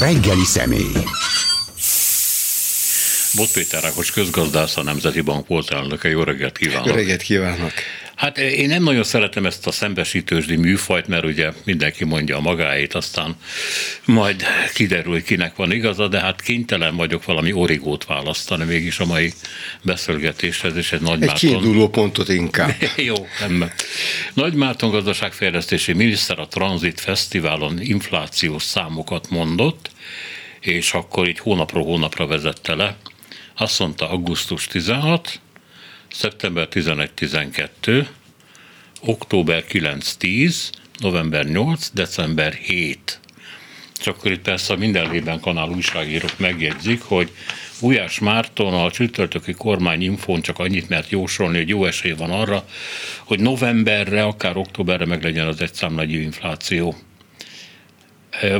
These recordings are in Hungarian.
reggeli személy. Bot Péter Rákos közgazdász, a Nemzeti Bank volt elnöke. Jó reggelt kívánok! Jó reggelt kívánok! Hát én nem nagyon szeretem ezt a szembesítősdi műfajt, mert ugye mindenki mondja a magáét, aztán majd kiderül, hogy kinek van igaza, de hát kénytelen vagyok valami origót választani mégis a mai beszélgetéshez, és egy Nagy Egy kiinduló pontot inkább. Jó, nem. Nagy Márton gazdaságfejlesztési miniszter a Transit Fesztiválon inflációs számokat mondott, és akkor így hónapról hónapra vezette le. Azt mondta augusztus 16, szeptember 11-12, október 9-10, november 8, december 7. És akkor itt persze minden lében kanál újságírók megjegyzik, hogy Ujás Márton a csütörtöki kormányinfón csak annyit mert jósolni, hogy jó esély van arra, hogy novemberre, akár októberre meg legyen az egy számlagyű infláció.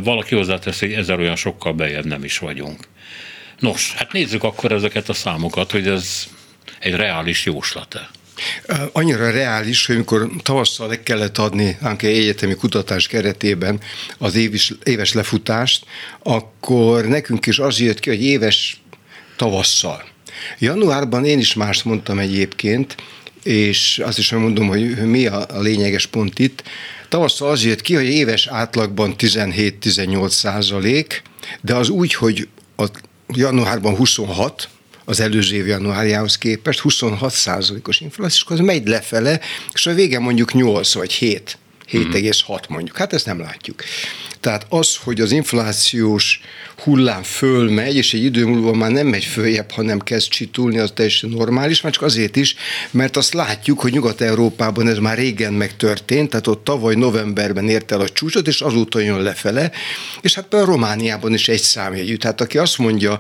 Valaki hozzáteszi, hogy ezer olyan sokkal bejebb nem is vagyunk. Nos, hát nézzük akkor ezeket a számokat, hogy ez egy reális jóslat-e? Annyira reális, hogy amikor tavasszal le kellett adni egy egyetemi kutatás keretében az éves, éves lefutást, akkor nekünk is az jött ki, hogy éves tavasszal. Januárban én is mást mondtam egyébként, és azt is mondom, hogy mi a lényeges pont itt. Tavasszal az jött ki, hogy éves átlagban 17-18 százalék, de az úgy, hogy a januárban 26, az előző év januárjához képest 26 százalékos infláció, az megy lefele, és a vége mondjuk 8 vagy 7. 7,6 mondjuk. Hát ezt nem látjuk. Tehát az, hogy az inflációs hullám fölmegy, és egy idő múlva már nem megy följebb, hanem kezd csitulni, az teljesen normális, már csak azért is, mert azt látjuk, hogy Nyugat-Európában ez már régen megtörtént, tehát ott tavaly novemberben ért el a csúcsot, és azóta jön lefele, és hát például Romániában is egy számjegyű. Tehát aki azt mondja,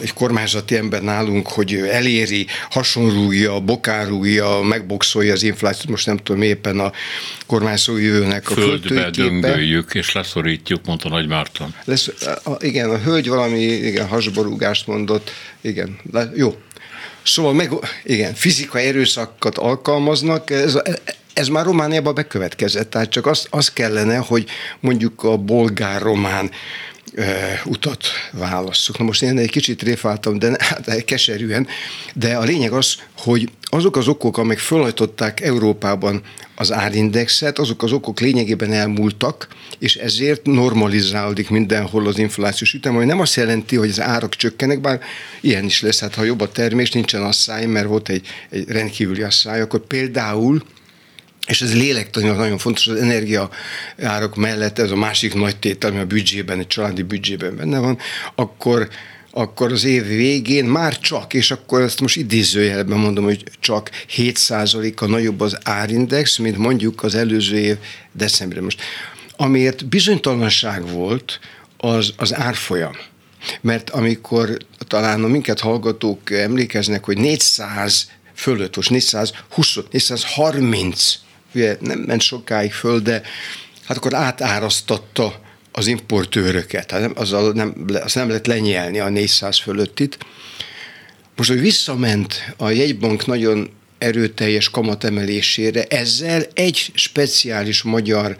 egy kormányzati ember nálunk, hogy eléri, hasonlúja, bokárúja, megboxolja az inflációt, most nem tudom éppen a kormányzó jövőnek a Földbe döngöljük és leszorítjuk, mondta Nagy Márton. Lesz, igen, a hölgy valami igen, hasborúgást mondott, igen, jó. Szóval meg, igen, fizikai erőszakat alkalmaznak, ez, ez már Romániában bekövetkezett, tehát csak az, az kellene, hogy mondjuk a bolgár-román utat válasszuk. Na most én egy kicsit réfáltam, de hát keserűen, de a lényeg az, hogy azok az okok, amik fölhajtották Európában az árindexet, azok az okok lényegében elmúltak, és ezért normalizálódik mindenhol az inflációs ütem, ami nem azt jelenti, hogy az árak csökkenek, bár ilyen is lesz, hát ha jobb a termés, nincsen asszály, mert volt egy, egy rendkívüli asszály, akkor például és ez lélektanilag nagyon fontos, az energia árak mellett, ez a másik nagy tétel, ami a büdzsében, egy családi büdzsében benne van, akkor akkor az év végén már csak, és akkor ezt most idézőjelben mondom, hogy csak 7%-a nagyobb az árindex, mint mondjuk az előző év decemberben. Most amiért bizonytalanság volt, az, az árfolyam. Mert amikor talán a minket hallgatók emlékeznek, hogy 400 fölött, most 420, 430 ugye nem ment sokáig föl, de hát akkor átárasztatta az importőröket, hát nem, azzal nem, azt nem lehet lenyelni a 400 fölöttit. Most, hogy visszament a jegybank nagyon erőteljes kamatemelésére, ezzel egy speciális magyar,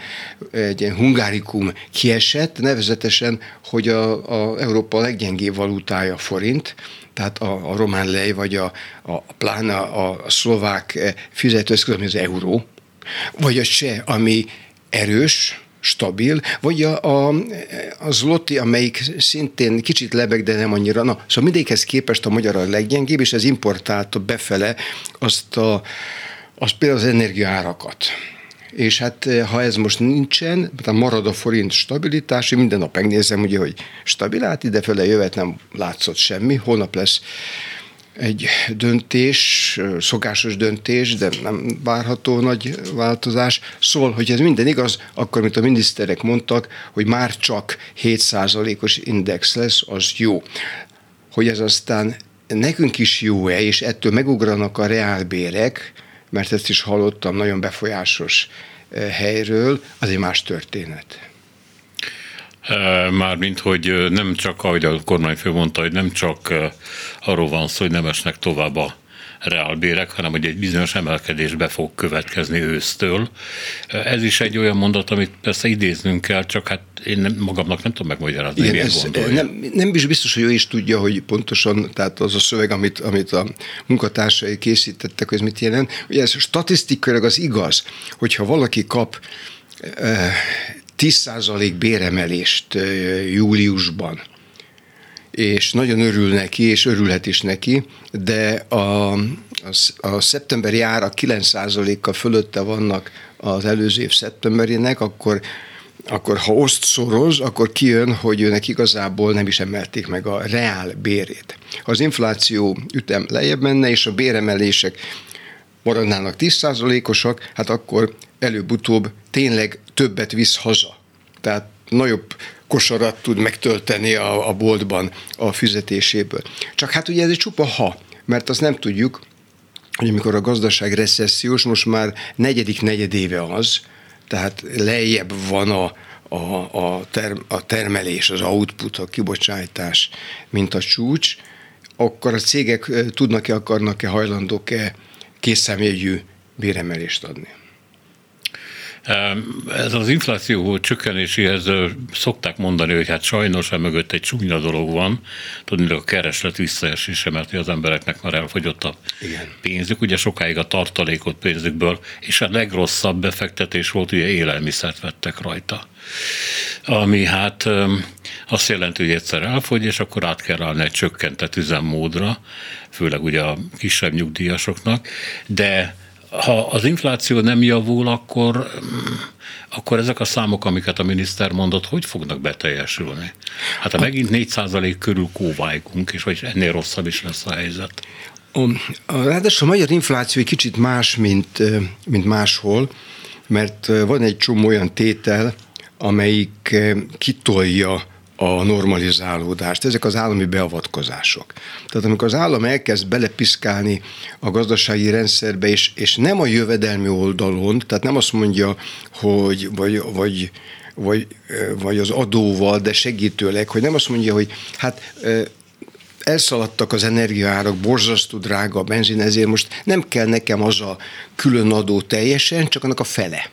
egy ilyen hungárikum kiesett, nevezetesen, hogy a, a Európa leggyengébb valutája forint, tehát a, a román lej, vagy a, a pláne a, a szlovák fizetőeszköz, ami az euró, vagy a se, ami erős, stabil, vagy a, a, a zloty, amelyik szintén kicsit lebeg, de nem annyira. Na, szóval mindegyikhez képest a magyar a leggyengébb, és ez importálta befele azt, a, azt például az energiaárakat. És hát ha ez most nincsen, tehát marad a forint stabilitás, én minden nap megnézem, ugye, hogy stabil, hát idefele jövet nem látszott semmi, holnap lesz egy döntés, szokásos döntés, de nem várható nagy változás. Szól, hogy ez minden igaz, akkor, mint a miniszterek mondtak, hogy már csak 7%-os index lesz, az jó. Hogy ez aztán nekünk is jó-e, és ettől megugranak a reálbérek, mert ezt is hallottam nagyon befolyásos helyről, az egy más történet. Mármint, hogy nem csak, ahogy a kormányfő mondta, hogy nem csak arról van szó, hogy nem esnek tovább a reálbérek, hanem hogy egy bizonyos emelkedésbe fog következni ősztől. Ez is egy olyan mondat, amit persze idéznünk kell, csak hát én nem, magamnak nem tudom megmagyarázni, Igen, ez nem, nem is biztos, hogy ő is tudja, hogy pontosan, tehát az a szöveg, amit, amit a munkatársai készítettek, hogy ez mit jelent. Ugye ez statisztikailag az igaz, hogyha valaki kap 10% béremelést júliusban, és nagyon örül neki, és örülhet is neki, de a, a, a szeptemberi ára 9%-kal fölötte vannak az előző év szeptemberének, akkor akkor ha oszt szoroz, akkor kijön, hogy őnek igazából nem is emelték meg a reál bérét. Ha az infláció ütem lejjebb menne, és a béremelések maradnának 10%-osak, hát akkor előbb-utóbb tényleg többet visz haza. Tehát nagyobb kosarat tud megtölteni a, a boltban a fizetéséből. Csak hát ugye ez egy csupa ha, mert azt nem tudjuk, hogy amikor a gazdaság recessziós, most már negyedik negyedéve az, tehát lejjebb van a, a, a, term, a termelés, az output, a kibocsátás, mint a csúcs, akkor a cégek tudnak-e, akarnak-e, hajlandók-e készszámjegyű béremelést adni. Ez az infláció csökkenéséhez szokták mondani, hogy hát sajnos mögött egy csúnya dolog van, tudni, a kereslet visszaesése, mert az embereknek már elfogyott a Igen. pénzük, ugye sokáig a tartalékot pénzükből, és a legrosszabb befektetés volt, ugye élelmiszert vettek rajta. Ami hát azt jelenti, hogy egyszer elfogy, és akkor át kell állni egy csökkentett üzemmódra, főleg ugye a kisebb nyugdíjasoknak, de ha az infláció nem javul, akkor, akkor ezek a számok, amiket a miniszter mondott, hogy fognak beteljesülni? Hát ha megint 4% körül kóvájgunk, és hogy ennél rosszabb is lesz a helyzet. A, a, ráadásul a magyar infláció egy kicsit más, mint, mint máshol, mert van egy csomó olyan tétel, amelyik kitolja a normalizálódást. Ezek az állami beavatkozások. Tehát amikor az állam elkezd belepiszkálni a gazdasági rendszerbe, és, és nem a jövedelmi oldalon, tehát nem azt mondja, hogy vagy, vagy vagy, vagy az adóval, de segítőleg, hogy nem azt mondja, hogy hát elszaladtak az energiaárak, borzasztó drága a benzin, ezért most nem kell nekem az a külön adó teljesen, csak annak a fele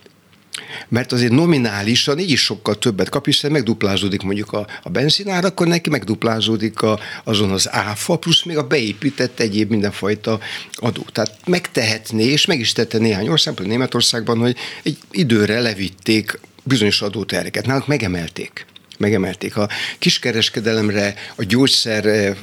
mert azért nominálisan így is sokkal többet kap, hiszen megduplázódik mondjuk a, a benzinár, akkor neki megduplázódik a, azon az áfa, plusz még a beépített egyéb mindenfajta adó. Tehát megtehetné, és meg is tette néhány országban, Németországban, hogy egy időre levitték bizonyos adótereket. Náluk megemelték megemelték. A kiskereskedelemre, a gyógyszer eh,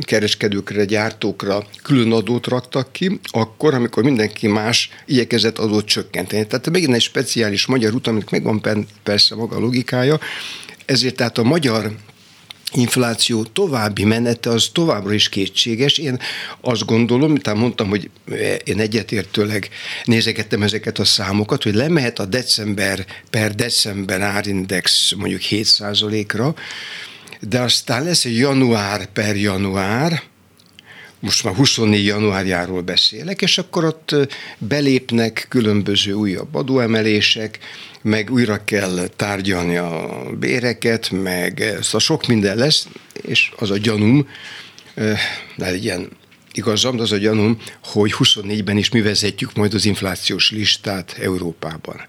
kereskedőkre, gyártókra külön adót raktak ki, akkor, amikor mindenki más igyekezett adót csökkenteni. Tehát megint egy speciális magyar út, aminek megvan persze maga a logikája, ezért tehát a magyar infláció további menete az továbbra is kétséges. Én azt gondolom, mint mondtam, hogy én egyetértőleg nézegettem ezeket a számokat, hogy lemehet a december per december árindex mondjuk 7%-ra, de aztán lesz egy január per január, most már 24 januárjáról beszélek, és akkor ott belépnek különböző újabb adóemelések, meg újra kell tárgyalni a béreket, meg ez a sok minden lesz, és az a gyanúm, de ilyen igazam, de az a gyanúm, hogy 24-ben is mi vezetjük majd az inflációs listát Európában.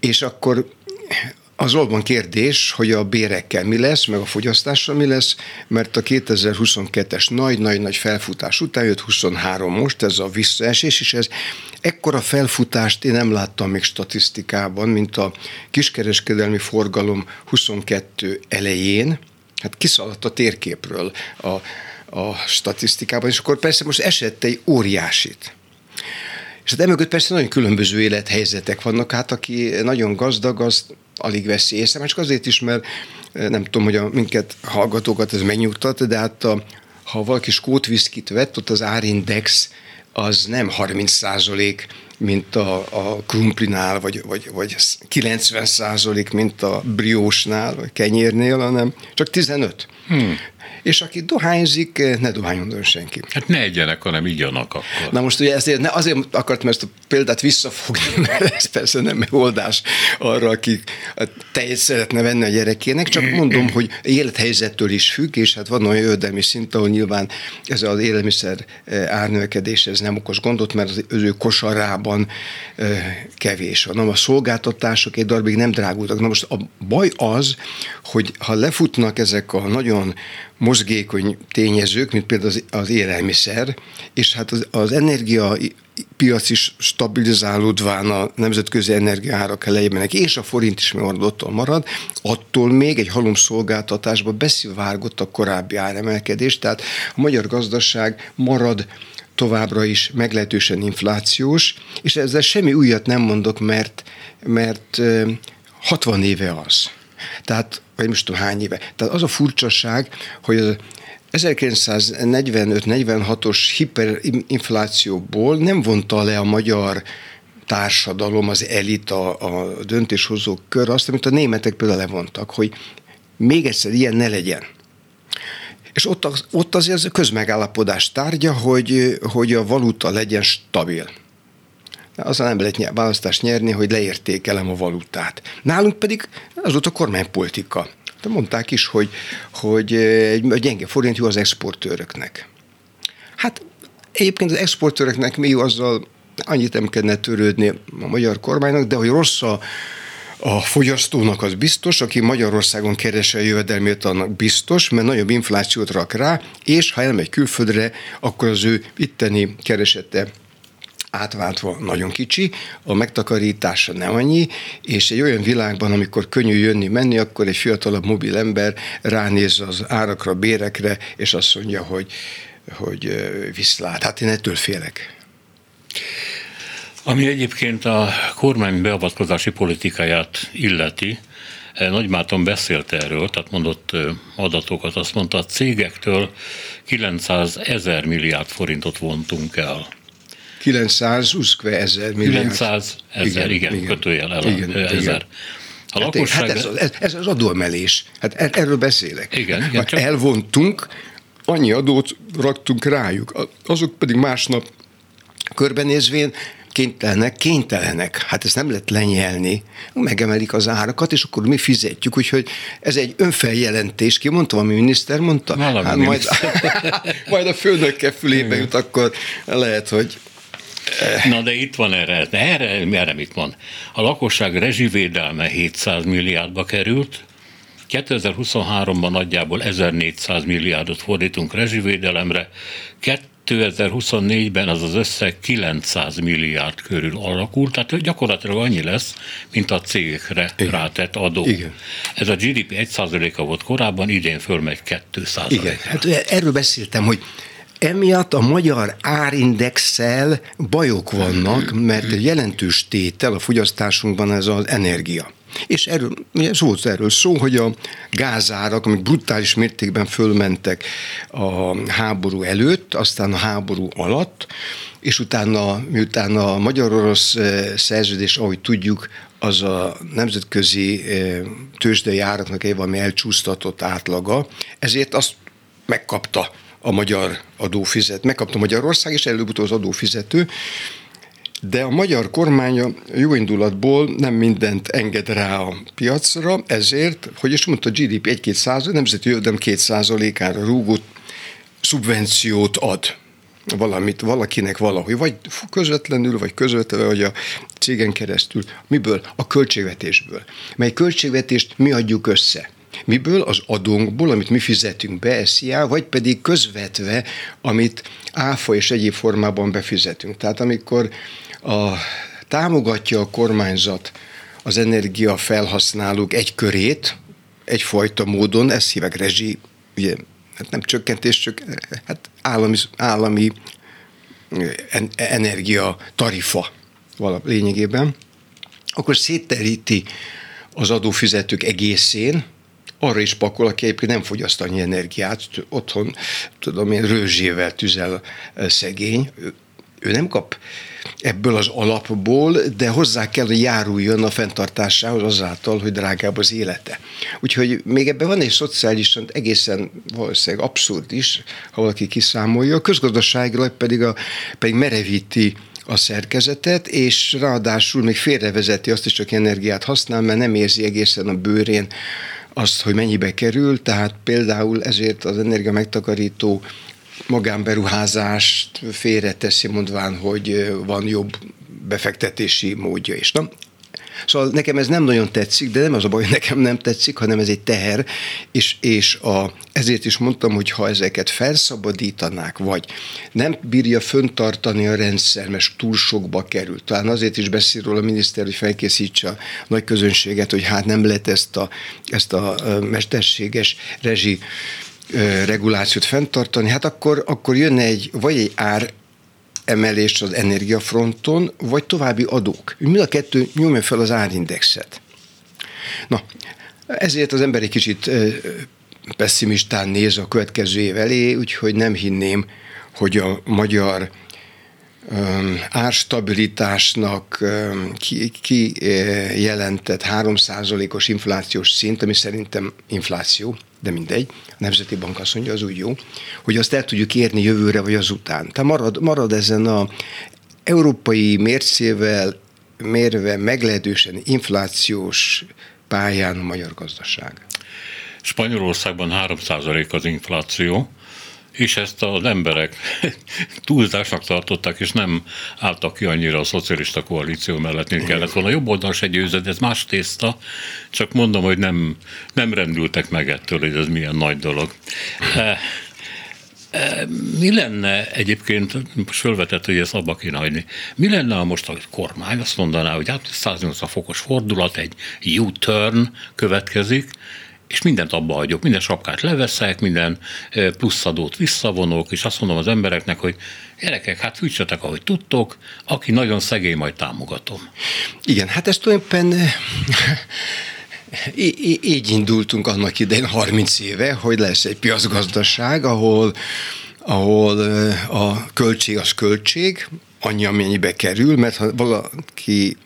És akkor az van kérdés, hogy a bérekkel mi lesz, meg a fogyasztással mi lesz, mert a 2022-es nagy-nagy-nagy felfutás után jött 23 most, ez a visszaesés, és ez ekkora felfutást én nem láttam még statisztikában, mint a kiskereskedelmi forgalom 22 elején, hát kiszaladt a térképről a, a statisztikában, és akkor persze most esett egy óriásit. És hát emögött persze nagyon különböző élethelyzetek vannak, hát aki nagyon gazdag, az alig veszi észre, csak azért is, mert eh, nem tudom, hogy a minket hallgatókat ez megnyugtat, de hát a, ha valaki skótviszkit vett, ott az árindex az nem 30 százalék mint a, a krumplinál, vagy, vagy, vagy 90 százalék, mint a briósnál, vagy kenyérnél, hanem csak 15. Hmm és aki dohányzik, ne dohányondon senki. Hát ne egyenek, hanem igyanak akkor. Na most ugye ezért, ne, azért akartam ezt a példát visszafogni, mert ez persze nem megoldás arra, aki a tejet szeretne venni a gyerekének, csak mondom, hogy élethelyzettől is függ, és hát van olyan jövedelmi szint, ahol nyilván ez az élelmiszer eh, árnövekedés, ez nem okos gondot, mert az ő kosarában eh, kevés van. A szolgáltatások egy darabig nem drágultak. Na most a baj az, hogy ha lefutnak ezek a nagyon mozgékony tényezők, mint például az, az élelmiszer, és hát az, az energia piac is stabilizálódván a nemzetközi energiaárak elejébenek, és a forint is megmaradottól marad, attól még egy halomszolgáltatásba beszivárgott a korábbi áremelkedés, tehát a magyar gazdaság marad továbbra is meglehetősen inflációs, és ezzel semmi újat nem mondok, mert, mert 60 éve az. Tehát vagy most tudom hány éve. Tehát az a furcsaság, hogy az 1945-46-os hiperinflációból nem vonta le a magyar társadalom, az elit, a, a döntéshozók kör azt, amit a németek például levontak, hogy még egyszer ilyen ne legyen. És ott, az, ott azért az közmegállapodás tárgya, hogy, hogy a valuta legyen stabil azzal nem lehet választást nyerni, hogy leértékelem a valutát. Nálunk pedig az volt a kormánypolitika. De mondták is, hogy, hogy egy gyenge forint jó az exportőröknek. Hát egyébként az exportőröknek mi jó azzal annyit nem kellene törődni a magyar kormánynak, de hogy rossz a, a fogyasztónak az biztos, aki Magyarországon keresi a jövedelmét, annak biztos, mert nagyobb inflációt rak rá, és ha elmegy külföldre, akkor az ő itteni keresete átváltva nagyon kicsi, a megtakarítása nem annyi, és egy olyan világban, amikor könnyű jönni-menni, akkor egy fiatalabb mobil ember ránéz az árakra, bérekre, és azt mondja, hogy, hogy viszlát. Hát én ettől félek. Ami egyébként a kormány beavatkozási politikáját illeti, Nagy Márton beszélt erről, tehát mondott adatokat, azt mondta, a cégektől 900 ezer milliárd forintot vontunk el. 920 ezer milliárd. 900 ezer, igen, igen, igen, kötőjel el igen, ezer. Igen. A hát, lakosság... hát ez, az, ez, ez az adóemelés. Hát er, erről beszélek. Igen, igen, csak... Elvontunk, annyi adót raktunk rájuk, azok pedig másnap körbenézvén kénytelenek, kénytelenek. Hát ezt nem lehet lenyelni. Megemelik az árakat, és akkor mi fizetjük. Úgyhogy ez egy önfeljelentés. Ki mondta, ami miniszter mondta? Valami hát majd, majd a főnökkel fülébe jut, akkor lehet, hogy Na de itt van erre, de erre, erre mit mond? A lakosság rezsivédelme 700 milliárdba került, 2023-ban nagyjából 1400 milliárdot fordítunk rezsivédelemre, 2024-ben az az összeg 900 milliárd körül alakult, tehát gyakorlatilag annyi lesz, mint a cégekre Igen. rátett adó. Igen. Ez a GDP 1%-a volt korábban, idén fölmegy 2%. Igen, hát erről beszéltem, hogy Emiatt a magyar árindexel bajok vannak, mert egy jelentős tétel a fogyasztásunkban ez az energia. És erről, ugye szó erről szó, hogy a gázárak, amik brutális mértékben fölmentek a háború előtt, aztán a háború alatt, és utána, miután a magyar-orosz eh, szerződés, ahogy tudjuk, az a nemzetközi eh, tőzsdei áraknak egy valami elcsúsztatott átlaga, ezért azt megkapta a magyar adófizet. Megkapta Magyarország, és előbb-utóbb az adófizető, de a magyar kormánya jó indulatból nem mindent enged rá a piacra, ezért, hogy is mondta, a GDP 1-2 százalék, nemzeti jövedelem 2 százalékára rúgott szubvenciót ad valamit, valakinek valahogy, vagy közvetlenül, vagy közvetlenül, vagy a cégen keresztül. Miből? A költségvetésből. Mely költségvetést mi adjuk össze. Miből? Az adónkból, amit mi fizetünk be, SZIA, vagy pedig közvetve, amit áfa és egyéb formában befizetünk. Tehát amikor a, támogatja a kormányzat az energia felhasználók egy körét, egyfajta módon, ezt hívják rezsi, ugye, hát nem csökkentés, csak hát állami, állami energia tarifa valami lényegében, akkor szétteríti az adófizetők egészén, arra is pakol, aki egyébként nem fogyaszt annyi energiát, otthon, tudom én, rőzsével tüzel szegény, ő nem kap ebből az alapból, de hozzá kell, hogy járuljon a fenntartásához azáltal, hogy drágább az élete. Úgyhogy még ebben van egy szociálisan egészen valószínűleg abszurd is, ha valaki kiszámolja, a közgazdaságilag pedig, a, pedig merevíti a szerkezetet, és ráadásul még félrevezeti azt is, csak energiát használ, mert nem érzi egészen a bőrén azt, hogy mennyibe kerül, tehát például ezért az energia megtakarító magánberuházást félreteszi, mondván, hogy van jobb befektetési módja is. Na, Szóval nekem ez nem nagyon tetszik, de nem az a baj, hogy nekem nem tetszik, hanem ez egy teher, és, és a, ezért is mondtam, hogy ha ezeket felszabadítanák, vagy nem bírja föntartani a rendszer, mert túl sokba kerül. Talán azért is beszél róla a miniszter, hogy felkészítse a nagy közönséget, hogy hát nem lehet ezt a, ezt a mesterséges rezsi regulációt fenntartani, hát akkor, akkor jönne egy, vagy egy ár emelés az energiafronton, vagy további adók. Mind a kettő nyomja fel az árindexet. Na, ezért az ember egy kicsit pessimistán néz a következő év elé, úgyhogy nem hinném, hogy a magyar árstabilitásnak ki, ki jelentett 3%-os inflációs szint, ami szerintem infláció, de mindegy, a Nemzeti Bank azt mondja, az úgy jó, hogy azt el tudjuk érni jövőre vagy azután. Tehát marad, marad ezen a európai mércével mérve meglehetősen inflációs pályán a magyar gazdaság. Spanyolországban 3% az infláció, és ezt az emberek túlzásnak tartották, és nem álltak ki annyira a szocialista koalíció mellett, mint kellett volna. Jobb oldal se győzött, ez más tészta, csak mondom, hogy nem, nem rendültek meg ettől, hogy ez milyen nagy dolog. E, e, mi lenne egyébként, most fölvetett, hogy ezt abba kéne hagyni, mi lenne, ha most a kormány azt mondaná, hogy hát 180 fokos fordulat, egy U-turn következik, és mindent abba hagyok, minden sapkát leveszek, minden pluszadót visszavonok, és azt mondom az embereknek, hogy gyerekek, hát fűtsetek, ahogy tudtok, aki nagyon szegény, majd támogatom. Igen, hát ez tulajdonképpen így indultunk annak idején 30 éve, hogy lesz egy piacgazdaság, ahol ahol a költség az költség, annyi, amennyibe kerül, mert ha valaki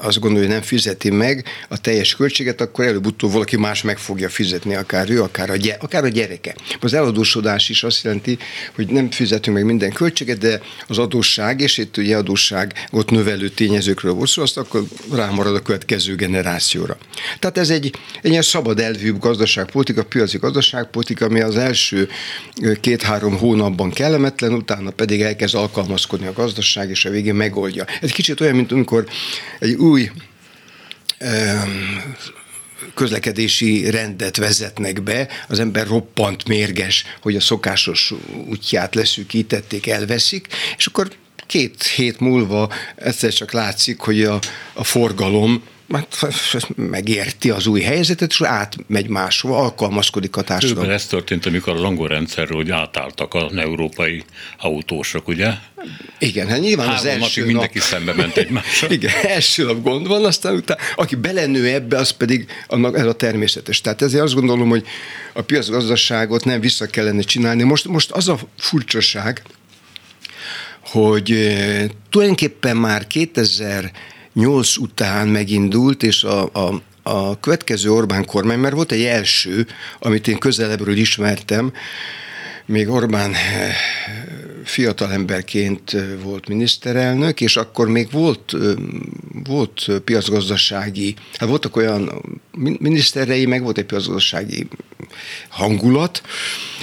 azt gondolja, hogy nem fizeti meg a teljes költséget, akkor előbb-utóbb valaki más meg fogja fizetni, akár ő, akár a, gyere, akár a gyereke. Az eladósodás is azt jelenti, hogy nem fizetünk meg minden költséget, de az adósság, és itt ugye adósságot növelő tényezőkről volt szó, azt akkor rámarad a következő generációra. Tehát ez egy, egy ilyen szabad elvű gazdaságpolitika, piaci gazdaságpolitika, ami az első két-három hónapban kellemetlen, utána pedig elkezd alkalmazkodni a gazdaság, és a végén megoldja. Ez kicsit olyan, mint amikor egy új közlekedési rendet vezetnek be, az ember roppant mérges, hogy a szokásos útját leszűkítették, elveszik, és akkor két hét múlva egyszer csak látszik, hogy a, a forgalom megérti az új helyzetet, és átmegy máshova, alkalmazkodik a társadalom. Körülbelül ez történt, amikor a Langó rendszerről hogy átálltak a európai autósok, ugye? Igen, hát nyilván Három az első nap... mindenki szembe ment egymással. Igen, első nap gond van, aztán utána, aki belenő ebbe, az pedig annak ez a természetes. Tehát ezért azt gondolom, hogy a piacgazdaságot nem vissza kellene csinálni. Most, most az a furcsaság, hogy eh, tulajdonképpen már 2000 nyolc után megindult, és a, a, a következő Orbán kormány, mert volt egy első, amit én közelebbről ismertem, még Orbán eh, fiatalemberként eh, volt miniszterelnök, és akkor még volt, eh, volt piacgazdasági, hát voltak olyan miniszterei, meg volt egy piacgazdasági hangulat,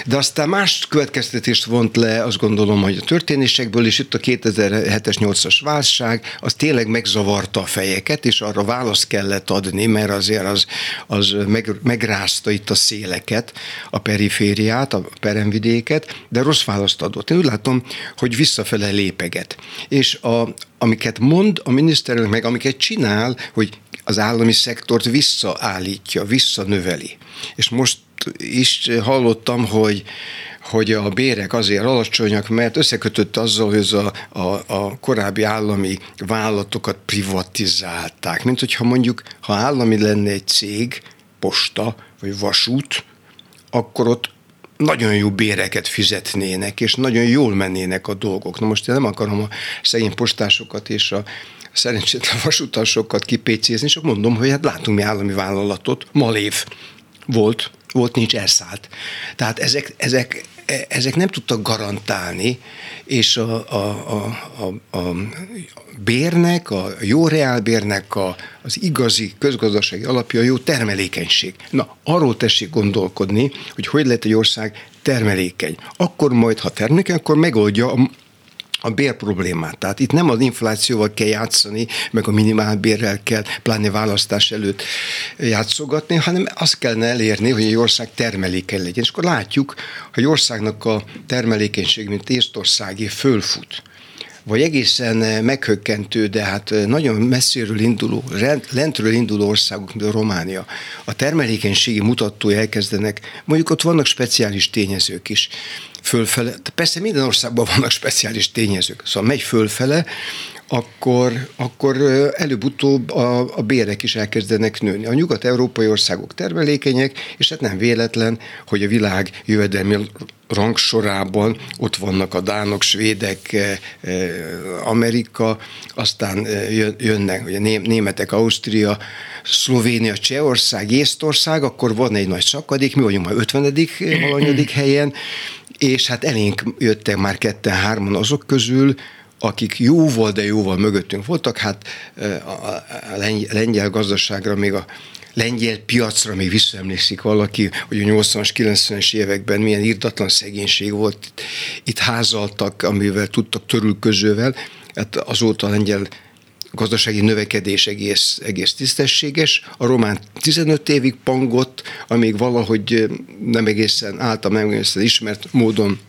de aztán más következtetést vont le, azt gondolom, hogy a történésekből, és itt a 2007-es 8-as válság, az tényleg megzavarta a fejeket, és arra választ kellett adni, mert azért az, az meg, megrázta itt a széleket, a perifériát, a peremvidéket, de rossz választ adott. Én úgy látom, hogy visszafele lépeget. És a, amiket mond a miniszterelnök, meg amiket csinál, hogy az állami szektort visszaállítja, visszanöveli. És most is hallottam, hogy hogy a bérek azért alacsonyak, mert összekötött azzal, hogy a, a, a korábbi állami vállalatokat privatizálták. Mint hogyha mondjuk, ha állami lenne egy cég, posta vagy vasút, akkor ott nagyon jó béreket fizetnének, és nagyon jól mennének a dolgok. Na most én nem akarom a szegény postásokat és a szerencsétlen vasutasokat kipécézni, csak mondom, hogy hát látunk mi állami vállalatot, Malév volt, volt, nincs, elszállt. Tehát ezek, ezek, ezek nem tudtak garantálni, és a, a, a, a, a bérnek, a jó reálbérnek a, az igazi közgazdasági alapja a jó termelékenység. Na, arról tessék gondolkodni, hogy hogy lehet egy ország termelékeny. Akkor majd, ha termelékeny, akkor megoldja a a bér problémát. Tehát itt nem az inflációval kell játszani, meg a minimálbérrel kell, pláne választás előtt játszogatni, hanem azt kellene elérni, hogy egy ország termelékeny legyen. És akkor látjuk, hogy országnak a termelékenység, mint Észtországé, fölfut vagy egészen meghökkentő, de hát nagyon messziről induló, lentről induló országok, mint a Románia, a termelékenységi mutatói elkezdenek, mondjuk ott vannak speciális tényezők is, fölfele, persze minden országban vannak speciális tényezők, szóval megy fölfele, akkor, akkor előbb-utóbb a, a bérek is elkezdenek nőni. A nyugat-európai országok termelékenyek, és hát nem véletlen, hogy a világ jövedelmi rangsorában ott vannak a dánok, svédek, Amerika, aztán jönnek ugye németek, Ausztria, Szlovénia, Csehország, Észtország, akkor van egy nagy szakadék, mi vagyunk már 50. valanyadik helyen, és hát elénk jöttek már ketten-hárman azok közül, akik jóval, de jóval mögöttünk voltak, hát a lengyel gazdaságra még a lengyel piacra még visszaemlékszik valaki, hogy a 80-as, 90-es években milyen írtatlan szegénység volt. Itt házaltak, amivel tudtak törülközővel. Hát azóta a lengyel gazdasági növekedés egész, egész tisztességes. A román 15 évig pangott, amíg valahogy nem egészen által nem egészen ismert módon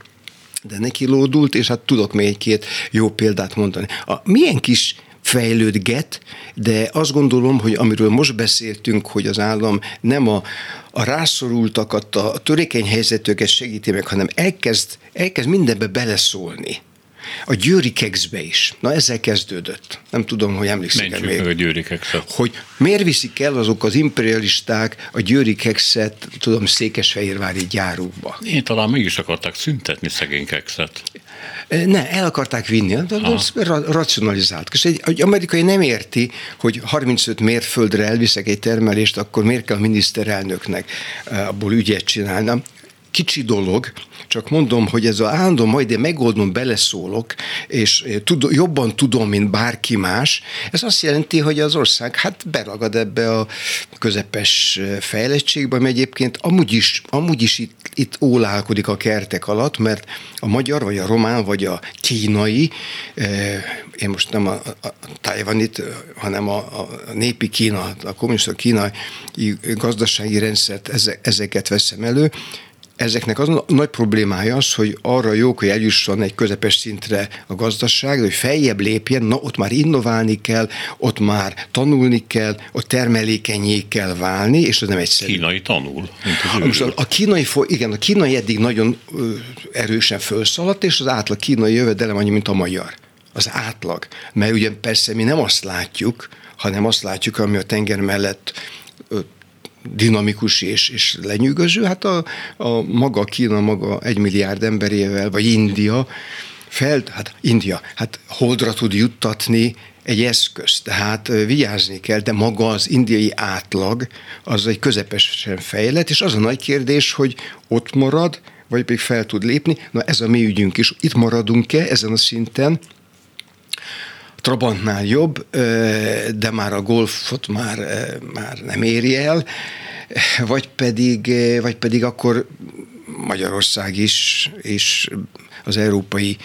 de neki lódult, és hát tudok még egy-két jó példát mondani. A milyen kis fejlődget, de azt gondolom, hogy amiről most beszéltünk, hogy az állam nem a, a rászorultakat, a törékeny helyzetőket segíti meg, hanem elkezd, elkezd mindenbe beleszólni. A Győri Kexbe is. Na ezzel kezdődött. Nem tudom, hogy emlékszik el még. a Győri Kexet. Hogy miért viszik el azok az imperialisták a Győri Kexet, tudom, Székesfehérvári gyárukba. Én talán mégis akarták szüntetni szegény Kexet. Ne, el akarták vinni, de az racionalizált. És egy, egy amerikai nem érti, hogy 35 mérföldre elviszek egy termelést, akkor miért kell a miniszterelnöknek abból ügyet csinálni kicsi dolog, csak mondom, hogy ez a állandó majd én megoldom, beleszólok, és eh, tud, jobban tudom, mint bárki más, ez azt jelenti, hogy az ország hát beragad ebbe a közepes eh, fejlettségbe, ami egyébként amúgy is, amúgy is itt, itt ólálkodik a kertek alatt, mert a magyar, vagy a román, vagy a kínai, eh, én most nem a, a Tajvanit, hanem a, a népi Kína, a kommunista kínai gazdasági rendszert, ezeket veszem elő, ezeknek az a nagy problémája az, hogy arra jók, hogy eljusson egy közepes szintre a gazdaság, hogy feljebb lépjen, na ott már innoválni kell, ott már tanulni kell, ott termelékenyé kell válni, és az nem egyszerű. Kínai tanul. Most a, a kínai, igen, a kínai eddig nagyon erősen felszaladt, és az átlag kínai jövedelem annyi, mint a magyar. Az átlag. Mert ugye persze mi nem azt látjuk, hanem azt látjuk, ami a tenger mellett dinamikus és, és lenyűgöző, hát a, a maga Kína, maga egy milliárd emberével, vagy India, fel, hát India, hát holdra tud juttatni egy eszköz, tehát vigyázni kell, de maga az indiai átlag az egy közepesen fejlett, és az a nagy kérdés, hogy ott marad, vagy pedig fel tud lépni. Na ez a mi ügyünk is. Itt maradunk-e ezen a szinten, Trabantnál jobb, de már a golfot már, már nem éri el, vagy pedig, vagy pedig akkor Magyarország is, és az európai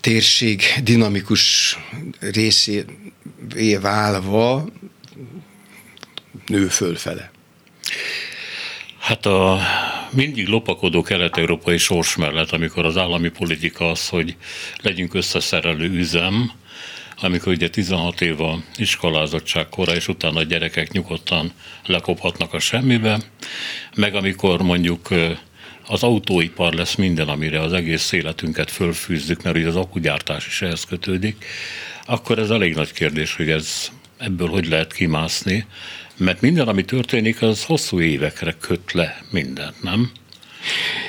térség dinamikus részévé válva nő fölfele. Hát a mindig lopakodó kelet-európai sors mellett, amikor az állami politika az, hogy legyünk összeszerelő üzem, amikor ugye 16 év a iskolázottság kora, és utána a gyerekek nyugodtan lekophatnak a semmibe, meg amikor mondjuk az autóipar lesz minden, amire az egész életünket fölfűzzük, mert ugye az akugyártás is ehhez kötődik, akkor ez elég nagy kérdés, hogy ez ebből hogy lehet kimászni, mert minden, ami történik, az hosszú évekre köt le mindent, nem?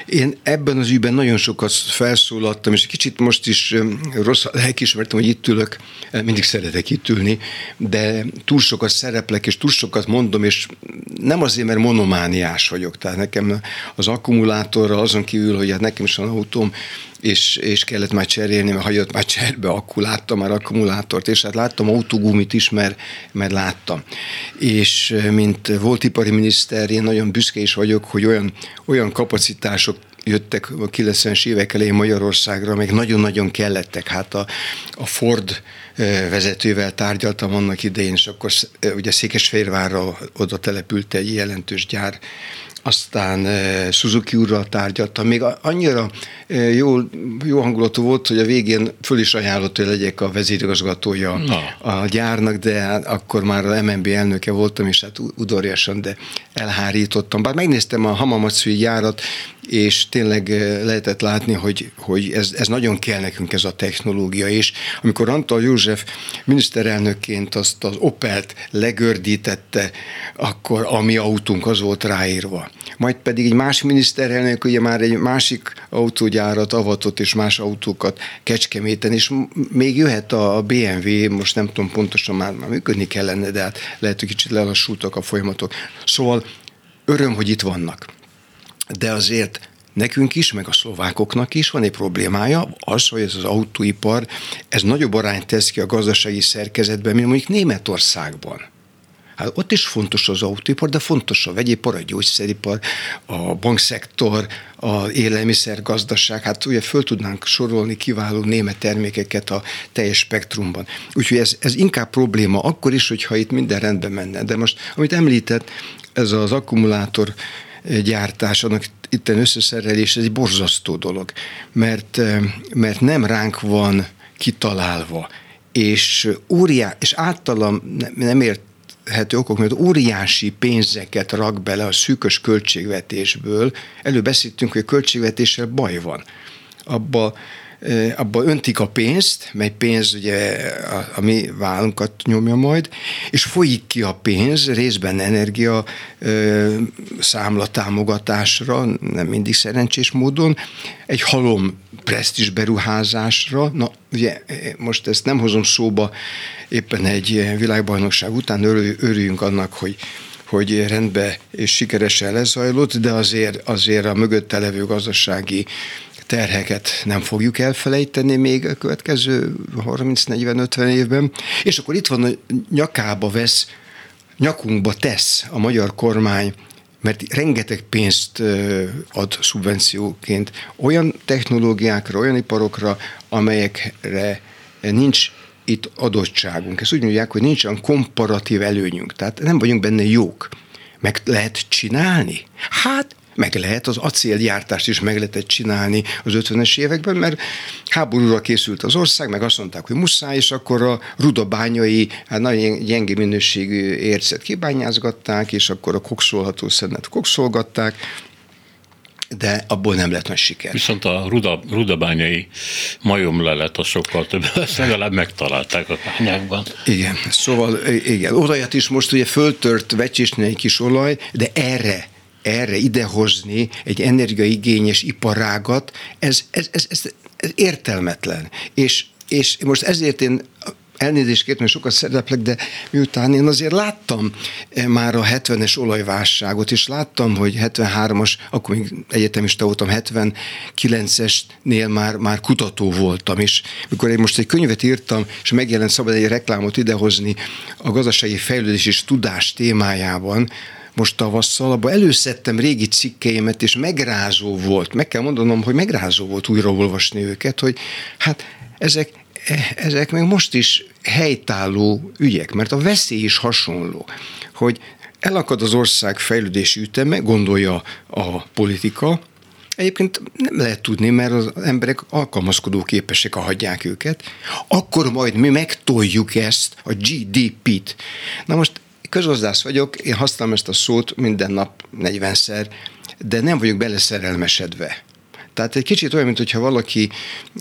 Én ebben az ügyben nagyon sokat felszólaltam, és kicsit most is rossz a lelkismertem, hogy itt ülök, mindig szeretek itt ülni, de túl sokat szereplek, és túl sokat mondom, és nem azért, mert monomániás vagyok, tehát nekem az akkumulátorra azon kívül, hogy hát nekem is van autóm, és, és kellett már cserélni, mert hagyott már cserbe, akkor láttam már akkumulátort, és hát láttam autógumit is, mert, mert láttam. És mint volt ipari miniszter, én nagyon büszke is vagyok, hogy olyan, olyan kapacitások jöttek a 90-es évek elején Magyarországra, még nagyon-nagyon kellettek. Hát a, a Ford vezetővel tárgyaltam annak idején, és akkor ugye Székesfehérvárra oda települt egy jelentős gyár, aztán Suzuki úrral tárgyaltam, még annyira jó, jó hangulatú volt, hogy a végén föl is ajánlott, hogy legyek a vezérigazgatója Na. a gyárnak, de hát akkor már a MNB elnöke voltam, és hát udorjasan, de elhárítottam. Bár megnéztem a Hamamatszui gyárat, és tényleg lehetett látni, hogy, hogy ez, ez nagyon kell nekünk ez a technológia, és amikor Antal József miniszterelnökként azt az Opelt legördítette, akkor a mi autónk az volt ráírva. Majd pedig egy más miniszterelnök ugye már egy másik autógyárat avatott, és más autókat Kecskeméten, és még jöhet a BMW, most nem tudom pontosan már, már működni kellene, de hát lehet, hogy kicsit lelassultak a folyamatok. Szóval öröm, hogy itt vannak de azért nekünk is, meg a szlovákoknak is van egy problémája, az, hogy ez az autóipar, ez nagyobb arányt tesz ki a gazdasági szerkezetben, mint mondjuk Németországban. Hát ott is fontos az autóipar, de fontos a vegyipar, a gyógyszeripar, a bankszektor, a élelmiszergazdaság. Hát ugye föl tudnánk sorolni kiváló német termékeket a teljes spektrumban. Úgyhogy ez, ez inkább probléma akkor is, hogyha itt minden rendben menne. De most, amit említett, ez az akkumulátor gyártás, annak itten összeszerelés, ez egy borzasztó dolog, mert, eh, mert nem ránk van kitalálva, és, óriá, és általam nem ért érthető okok, mert óriási pénzeket rak bele a szűkös költségvetésből. Előbb beszéltünk, hogy a költségvetéssel baj van. Abba abba öntik a pénzt, mely pénz ugye a, a mi vállunkat nyomja majd, és folyik ki a pénz részben energia ö, számla támogatásra, nem mindig szerencsés módon, egy halom presztis beruházásra. Na, ugye most ezt nem hozom szóba éppen egy világbajnokság után, örüljünk annak, hogy hogy rendbe és sikeresen lezajlott, de azért, azért a mögötte levő gazdasági terheket nem fogjuk elfelejteni még a következő 30-40-50 évben. És akkor itt van, a nyakába vesz, nyakunkba tesz a magyar kormány mert rengeteg pénzt ad szubvencióként olyan technológiákra, olyan iparokra, amelyekre nincs itt adottságunk. Ezt úgy mondják, hogy nincs olyan komparatív előnyünk, tehát nem vagyunk benne jók. Meg lehet csinálni? Hát meg lehet, az acélgyártást is meg lehetett csinálni az 50-es években, mert háborúra készült az ország, meg azt mondták, hogy muszáj, és akkor a rudabányai, hát nagyon gyenge minőségű ércet kibányázgatták, és akkor a kokszolható szennet kokszolgatták, de abból nem lett nagy siker. Viszont a ruda, rudabányai majomlelet a sokkal több, ezt legalább megtalálták a bányákban. Igen, szóval igen, olajat is most ugye föltört vecsésnél egy kis olaj, de erre erre idehozni egy energiaigényes iparágat, ez, ez, ez, ez, ez értelmetlen. És, és most ezért én elnézést kértem, sokat szereplek, de miután én azért láttam eh, már a 70-es olajválságot, és láttam, hogy 73-as, akkor még egyetemista voltam, 79-esnél már, már kutató voltam, és mikor én most egy könyvet írtam, és megjelent szabad egy reklámot idehozni a gazdasági fejlődés és tudás témájában, most tavasszal, abban előszedtem régi cikkeimet, és megrázó volt, meg kell mondanom, hogy megrázó volt újraolvasni őket, hogy hát ezek, ezek még most is helytálló ügyek, mert a veszély is hasonló, hogy elakad az ország fejlődési üteme, gondolja a politika, Egyébként nem lehet tudni, mert az emberek alkalmazkodó képesek, ha hagyják őket. Akkor majd mi megtoljuk ezt, a GDP-t. Na most közgazdász vagyok, én használom ezt a szót minden nap 40-szer, de nem vagyok beleszerelmesedve. Tehát egy kicsit olyan, mintha valaki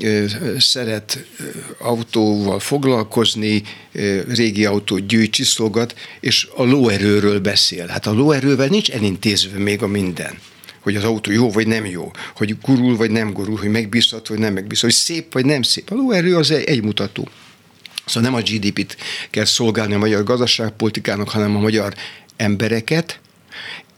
ö, szeret ö, autóval foglalkozni, ö, régi autót gyűjt, csiszolgat, és a lóerőről beszél. Hát a lóerővel nincs elintézve még a minden. hogy az autó jó vagy nem jó, hogy gurul vagy nem gurul, hogy megbízható vagy nem megbízható, hogy szép vagy nem szép. A lóerő az egy, mutató. Szóval nem a GDP-t kell szolgálni a magyar gazdaságpolitikának, hanem a magyar embereket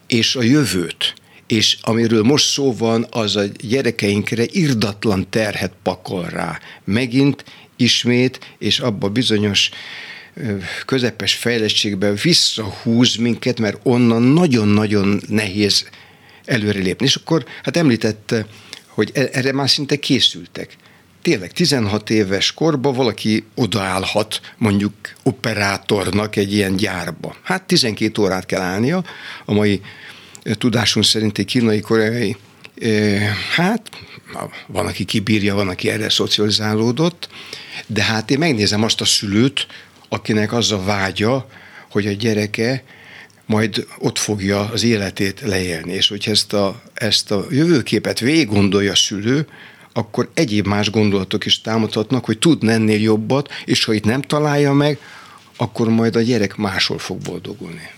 és a jövőt. És amiről most szó van, az a gyerekeinkre irdatlan terhet pakol rá. Megint, ismét, és abba bizonyos közepes fejlettségbe visszahúz minket, mert onnan nagyon-nagyon nehéz előrelépni. És akkor hát említette, hogy e- erre már szinte készültek. Tényleg 16 éves korban valaki odaállhat mondjuk operátornak egy ilyen gyárba. Hát 12 órát kell állnia, a mai tudásunk szerint egy kínai, koreai hát van, aki kibírja, van, aki erre szocializálódott, de hát én megnézem azt a szülőt, akinek az a vágya, hogy a gyereke majd ott fogja az életét leélni. És hogyha ezt a, ezt a jövőképet végig gondolja a szülő, akkor egyéb más gondolatok is támadhatnak, hogy tud ennél jobbat, és ha itt nem találja meg, akkor majd a gyerek máshol fog boldogulni.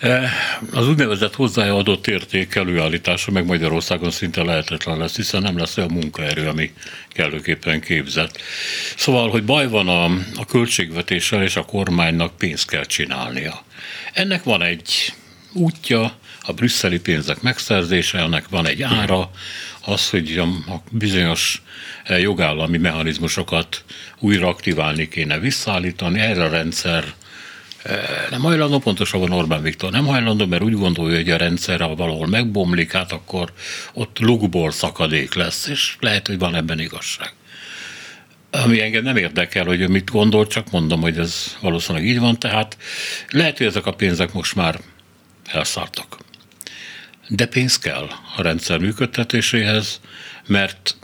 E, az úgynevezett hozzáadott érték előállítása meg Magyarországon szinte lehetetlen lesz, hiszen nem lesz olyan munkaerő, ami kellőképpen képzett. Szóval, hogy baj van a, a költségvetéssel, és a kormánynak pénzt kell csinálnia. Ennek van egy útja, a brüsszeli pénzek megszerzése, ennek van egy ára, az, hogy a bizonyos e, jogállami mechanizmusokat újra aktiválni kéne visszaállítani, erre a rendszer nem hajlandó, pontosabban Orbán Viktor nem hajlandó, mert úgy gondolja, hogy a rendszer, ha valahol megbomlik, hát akkor ott lugból szakadék lesz, és lehet, hogy van ebben igazság. Ami engem nem érdekel, hogy mit gondol, csak mondom, hogy ez valószínűleg így van, tehát lehet, hogy ezek a pénzek most már elszálltak. De pénz kell a rendszer működtetéséhez, mert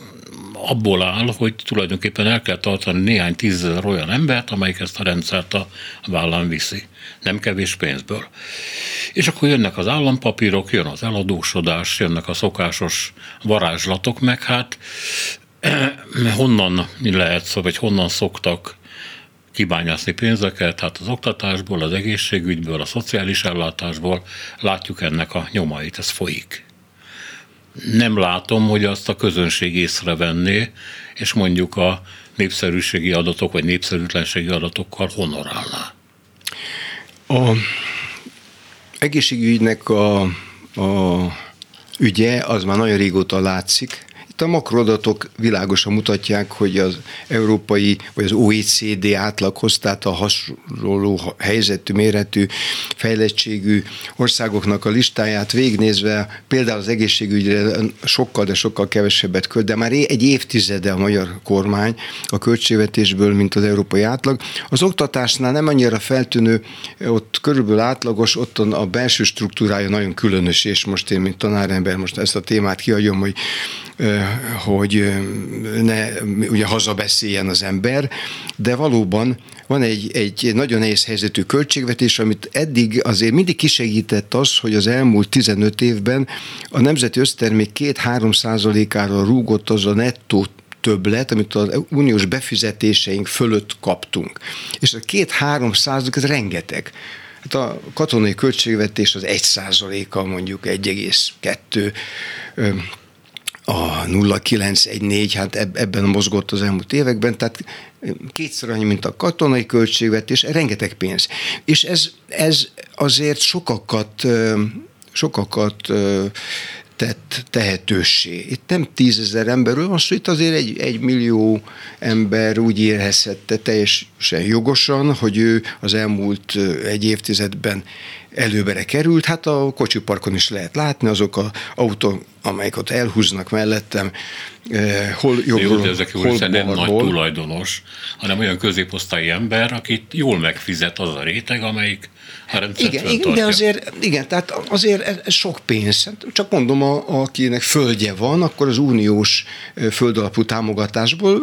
abból áll, hogy tulajdonképpen el kell tartani néhány tízezer olyan embert, amelyik ezt a rendszert a vállán viszi. Nem kevés pénzből. És akkor jönnek az állampapírok, jön az eladósodás, jönnek a szokásos varázslatok, meg hát honnan lehet, vagy honnan szoktak kibányászni pénzeket, hát az oktatásból, az egészségügyből, a szociális ellátásból látjuk ennek a nyomait, ez folyik nem látom, hogy azt a közönség észrevenné, és mondjuk a népszerűségi adatok vagy népszerűtlenségi adatokkal honorálná. A egészségügynek a, a ügye az már nagyon régóta látszik, a makroadatok világosan mutatják, hogy az európai vagy az OECD átlaghoz, tehát a hasonló helyzetű, méretű, fejlettségű országoknak a listáját végnézve, például az egészségügyre sokkal, de sokkal kevesebbet költ, de már egy évtizede a magyar kormány a költségvetésből, mint az európai átlag. Az oktatásnál nem annyira feltűnő, ott körülbelül átlagos, ott a belső struktúrája nagyon különös, és most én, mint tanárember, most ezt a témát kiadjam, hogy hogy ne ugye hazabeszéljen az ember, de valóban van egy, egy nagyon nehéz helyzetű költségvetés, amit eddig azért mindig kisegített az, hogy az elmúlt 15 évben a nemzeti össztermék 2-3 százalékára rúgott az a nettó többlet, amit az uniós befizetéseink fölött kaptunk. És a két-három százalék, ez rengeteg. Hát a katonai költségvetés az egy százaléka, mondjuk 1,2 a 0914, hát ebben mozgott az elmúlt években, tehát kétszer annyi, mint a katonai költségvetés, rengeteg pénz. És ez, ez azért sokakat, sokakat tett tehetőssé. Itt nem tízezer emberről van szó, itt azért egy, egy millió ember úgy érezhette teljesen jogosan, hogy ő az elmúlt egy évtizedben előbbre került. Hát a kocsiparkon is lehet látni, azok az autók, amelyek ott elhúznak mellettem, eh, hol jobbról, Jó, de ezek hol nem nagy tulajdonos, hanem olyan középosztályi ember, akit jól megfizet az a réteg, amelyik igen, igen, de azért, igen, tehát azért ez, sok pénz. Csak mondom, a, akinek földje van, akkor az uniós földalapú támogatásból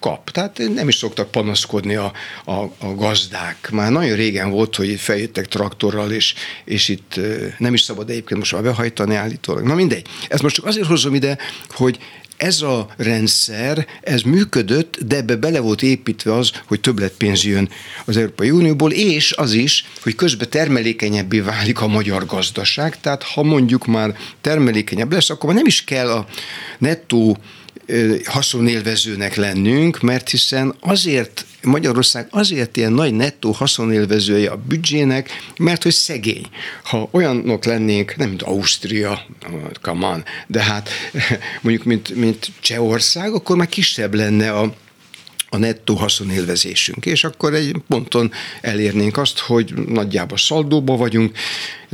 kap. Tehát nem is szoktak panaszkodni a, a, a gazdák. Már nagyon régen volt, hogy feljöttek traktorral, és, és itt nem is szabad egyébként most már behajtani állítólag. Na mindegy. Ez most csak azért hozom ide, hogy ez a rendszer, ez működött, de ebbe bele volt építve az, hogy többletpénz jön az Európai Unióból, és az is, hogy közben termelékenyebbé válik a magyar gazdaság, tehát ha mondjuk már termelékenyebb lesz, akkor nem is kell a nettó haszonélvezőnek lennünk, mert hiszen azért Magyarország azért ilyen nagy nettó haszonélvezője a büdzsének, mert hogy szegény. Ha olyanok lennénk, nem mint Ausztria, come on, de hát mondjuk mint, mint Csehország, akkor már kisebb lenne a a nettó haszonélvezésünk, és akkor egy ponton elérnénk azt, hogy nagyjából szaldóba vagyunk,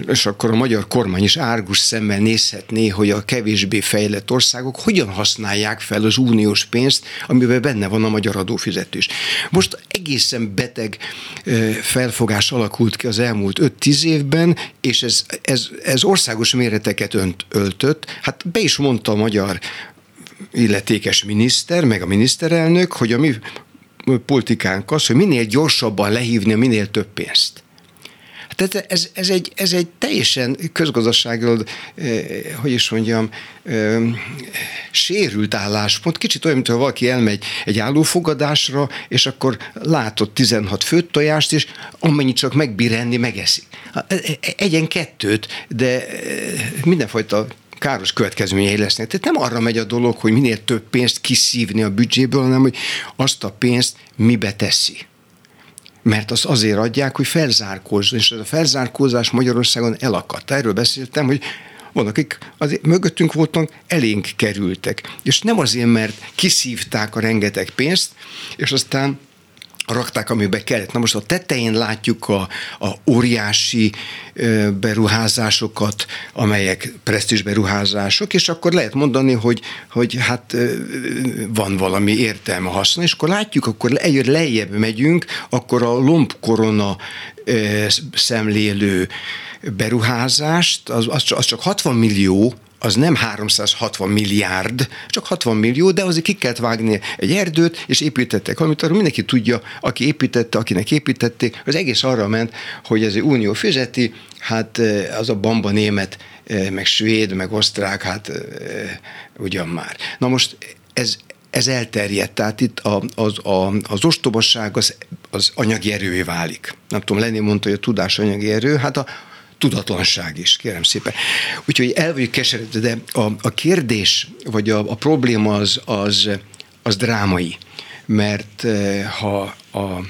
és akkor a magyar kormány is árgus szemmel nézhetné, hogy a kevésbé fejlett országok hogyan használják fel az uniós pénzt, amiben benne van a magyar adófizetős. Most egészen beteg felfogás alakult ki az elmúlt 5-10 évben, és ez, ez, ez országos méreteket önt, öltött. Hát be is mondta a magyar illetékes miniszter, meg a miniszterelnök, hogy a mi politikánk az, hogy minél gyorsabban lehívni minél több pénzt. Tehát ez, ez, egy, ez egy teljesen közgazdaságról, eh, hogy is mondjam, eh, sérült álláspont. Kicsit olyan, mintha valaki elmegy egy állófogadásra, és akkor látott 16 főtt tojást, és amennyit csak megbír enni, megeszi. E, e, egyen kettőt, de eh, mindenfajta káros következményei lesznek. Tehát nem arra megy a dolog, hogy minél több pénzt kiszívni a büdzséből, hanem hogy azt a pénzt mibe teszi mert azt azért adják, hogy felzárkózzon, és ez a felzárkózás Magyarországon elakadt. Erről beszéltem, hogy van, akik azért mögöttünk voltak, elénk kerültek. És nem azért, mert kiszívták a rengeteg pénzt, és aztán rakták, amibe kellett. Na most a tetején látjuk a, a óriási beruházásokat, amelyek presztis beruházások, és akkor lehet mondani, hogy, hogy hát van valami értelme haszna, és akkor látjuk, akkor egyre lejjebb megyünk, akkor a lombkorona szemlélő beruházást, az, az, az csak 60 millió az nem 360 milliárd, csak 60 millió, de azért ki kellett vágni egy erdőt, és építettek valamit, arról mindenki tudja, aki építette, akinek építették, az egész arra ment, hogy ez unió fizeti, hát eh, az a bamba német, eh, meg svéd, meg osztrák, hát eh, ugyan már. Na most ez, ez elterjedt, tehát itt a, az, a, az ostobasság az, az anyagi erővé válik. Nem tudom, Lenni mondta, hogy a tudás anyagi erő, hát a, tudatlanság is, kérem szépen. Úgyhogy el vagyok keseredve, de a, a kérdés, vagy a, a probléma az, az, az drámai, mert eh, ha a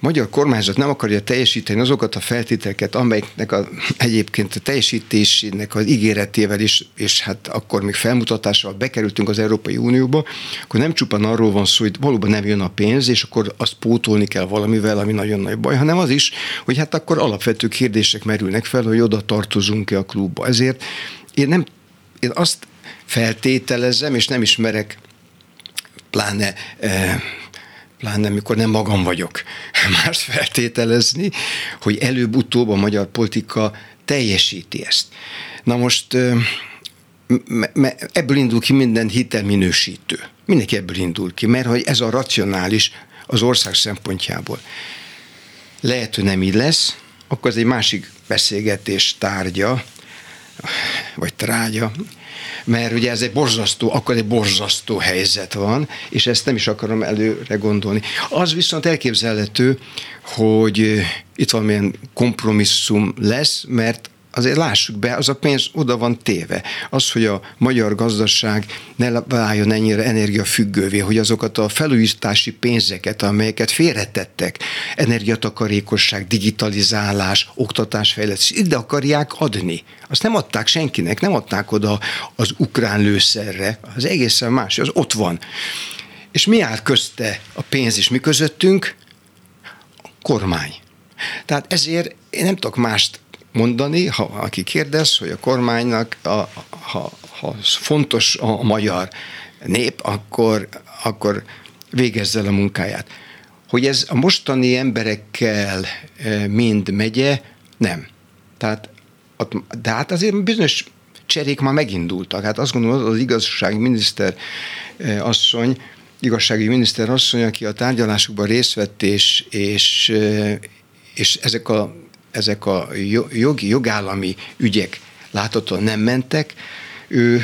magyar kormányzat nem akarja teljesíteni azokat a feltételeket, amelyeknek a, egyébként a teljesítésének az ígéretével is, és hát akkor még felmutatással bekerültünk az Európai Unióba, akkor nem csupán arról van szó, hogy valóban nem jön a pénz, és akkor azt pótolni kell valamivel, ami nagyon nagy baj, hanem az is, hogy hát akkor alapvető kérdések merülnek fel, hogy oda tartozunk-e a klubba. Ezért én nem, én azt feltételezem, és nem ismerek pláne eh, pláne amikor nem magam vagyok más feltételezni, hogy előbb-utóbb a magyar politika teljesíti ezt. Na most ebből indul ki minden hitelminősítő. Mindenki ebből indul ki, mert hogy ez a racionális az ország szempontjából. Lehet, hogy nem így lesz, akkor ez egy másik beszélgetés tárgya, vagy trágya, mert ugye ez egy borzasztó, akkor egy borzasztó helyzet van, és ezt nem is akarom előre gondolni. Az viszont elképzelhető, hogy itt valamilyen kompromisszum lesz, mert azért lássuk be, az a pénz oda van téve. Az, hogy a magyar gazdaság ne váljon ennyire energiafüggővé, hogy azokat a felújítási pénzeket, amelyeket félretettek, energiatakarékosság, digitalizálás, oktatásfejlesztés, ide akarják adni. Azt nem adták senkinek, nem adták oda az ukrán lőszerre, az egészen más, az ott van. És mi áll közte a pénz és mi közöttünk? A kormány. Tehát ezért én nem tudok mást mondani, ha aki kérdez, hogy a kormánynak, a, ha, ha fontos a magyar nép, akkor, akkor végezze el a munkáját. Hogy ez a mostani emberekkel e, mind megye, nem. Tehát, de hát azért bizonyos cserék már megindultak. Hát azt gondolom, az igazsági miniszter e, asszony, igazsági miniszter asszony, aki a tárgyalásokban részt vett, és, és, e, és ezek a ezek a jogi, jogállami ügyek láthatóan nem mentek, ő,